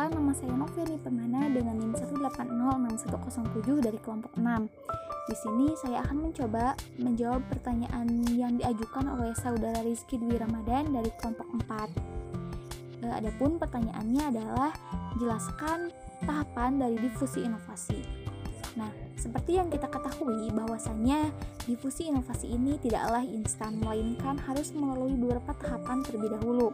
Perkenalkan, nama saya Noviani Permana dengan NIM 1806107 dari kelompok 6. Di sini saya akan mencoba menjawab pertanyaan yang diajukan oleh saudara Rizky Dwi Ramadan dari kelompok 4. Eh, adapun pertanyaannya adalah jelaskan tahapan dari difusi inovasi. Nah, seperti yang kita ketahui bahwasanya difusi inovasi ini tidaklah instan melainkan harus melalui beberapa tahapan terlebih dahulu.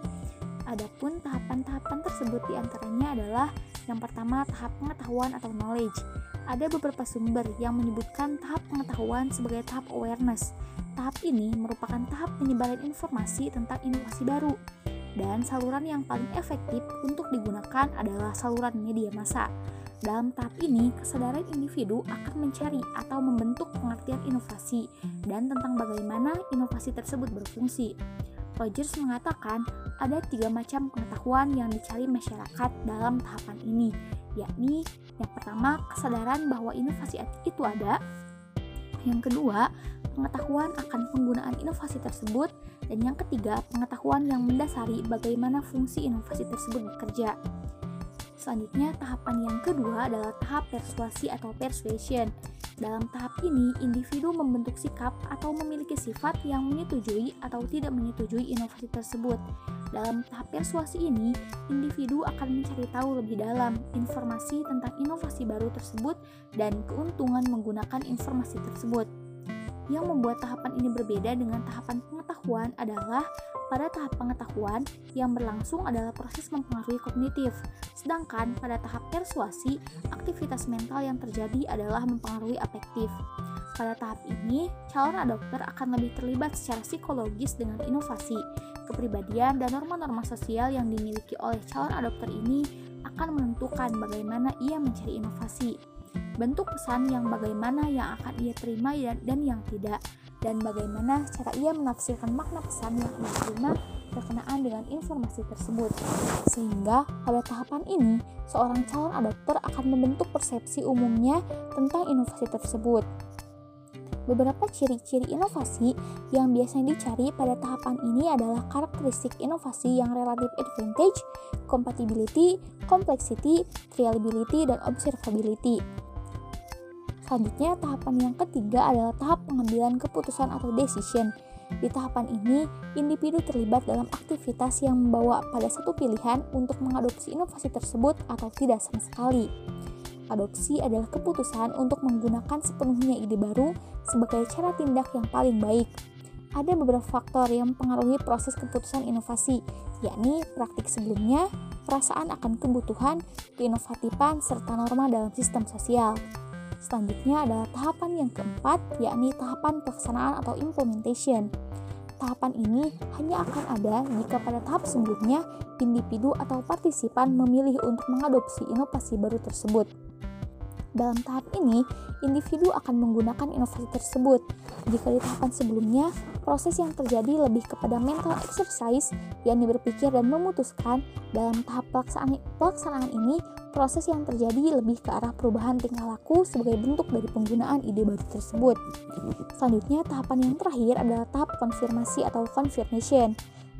Adapun tahapan-tahapan tersebut di antaranya adalah yang pertama tahap pengetahuan atau knowledge. Ada beberapa sumber yang menyebutkan tahap pengetahuan sebagai tahap awareness. Tahap ini merupakan tahap penyebaran informasi tentang inovasi baru. Dan saluran yang paling efektif untuk digunakan adalah saluran media massa. Dalam tahap ini, kesadaran individu akan mencari atau membentuk pengertian inovasi dan tentang bagaimana inovasi tersebut berfungsi. Rogers mengatakan ada tiga macam pengetahuan yang dicari masyarakat dalam tahapan ini, yakni yang pertama kesadaran bahwa inovasi itu ada, yang kedua pengetahuan akan penggunaan inovasi tersebut, dan yang ketiga pengetahuan yang mendasari bagaimana fungsi inovasi tersebut bekerja. Selanjutnya, tahapan yang kedua adalah tahap persuasi atau persuasion. Dalam tahap ini, individu membentuk sikap atau memiliki sifat yang menyetujui atau tidak menyetujui inovasi tersebut. Dalam tahap persuasi ini, individu akan mencari tahu lebih dalam informasi tentang inovasi baru tersebut dan keuntungan menggunakan informasi tersebut. Yang membuat tahapan ini berbeda dengan tahapan pengetahuan adalah pada tahap pengetahuan, yang berlangsung adalah proses mempengaruhi kognitif, sedangkan pada tahap persuasi, aktivitas mental yang terjadi adalah mempengaruhi afektif. Pada tahap ini, calon adopter akan lebih terlibat secara psikologis dengan inovasi, kepribadian, dan norma-norma sosial yang dimiliki oleh calon adopter ini akan menentukan bagaimana ia mencari inovasi. Bentuk pesan yang bagaimana yang akan ia terima dan yang tidak, dan bagaimana cara ia menafsirkan makna pesan yang ia terima berkenaan dengan informasi tersebut. Sehingga pada tahapan ini, seorang calon adopter akan membentuk persepsi umumnya tentang inovasi tersebut. Beberapa ciri-ciri inovasi yang biasanya dicari pada tahapan ini adalah karakteristik inovasi yang relatif advantage, compatibility, complexity, reliability, dan observability. Selanjutnya, tahapan yang ketiga adalah tahap pengambilan keputusan atau decision. Di tahapan ini, individu terlibat dalam aktivitas yang membawa pada satu pilihan untuk mengadopsi inovasi tersebut atau tidak sama sekali. Adopsi adalah keputusan untuk menggunakan sepenuhnya ide baru sebagai cara tindak yang paling baik. Ada beberapa faktor yang mempengaruhi proses keputusan inovasi, yakni praktik sebelumnya, perasaan akan kebutuhan, keinovatifan, serta norma dalam sistem sosial. Selanjutnya adalah tahapan yang keempat, yakni tahapan pelaksanaan atau implementation. Tahapan ini hanya akan ada jika pada tahap sebelumnya individu atau partisipan memilih untuk mengadopsi inovasi baru tersebut. Dalam tahap ini, individu akan menggunakan inovasi tersebut. Jika di tahapan sebelumnya, proses yang terjadi lebih kepada mental exercise yang berpikir dan memutuskan. Dalam tahap pelaksanaan, pelaksanaan ini, proses yang terjadi lebih ke arah perubahan tingkah laku sebagai bentuk dari penggunaan ide baru tersebut. Selanjutnya, tahapan yang terakhir adalah tahap konfirmasi atau confirmation.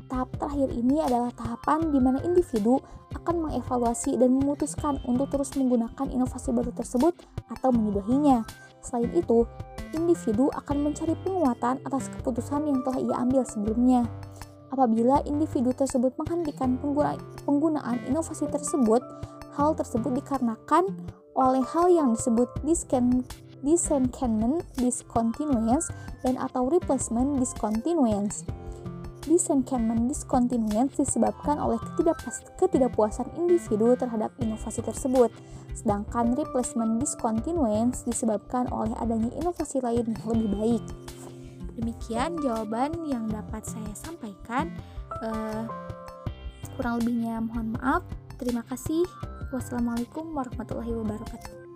Tahap terakhir ini adalah tahapan di mana individu akan mengevaluasi dan memutuskan untuk terus menggunakan inovasi baru tersebut atau menyudahinya. Selain itu, individu akan mencari penguatan atas keputusan yang telah ia ambil sebelumnya. Apabila individu tersebut menghentikan penggunaan inovasi tersebut, hal tersebut dikarenakan oleh hal yang disebut disenchantment discontinuance dan atau replacement discontinuance. Disenchantment discontinuance disebabkan oleh ketidakpuasan individu terhadap inovasi tersebut, sedangkan replacement discontinuance disebabkan oleh adanya inovasi lain yang lebih baik. Demikian jawaban yang dapat saya sampaikan. Uh, kurang lebihnya mohon maaf. Terima kasih. Wassalamualaikum warahmatullahi wabarakatuh.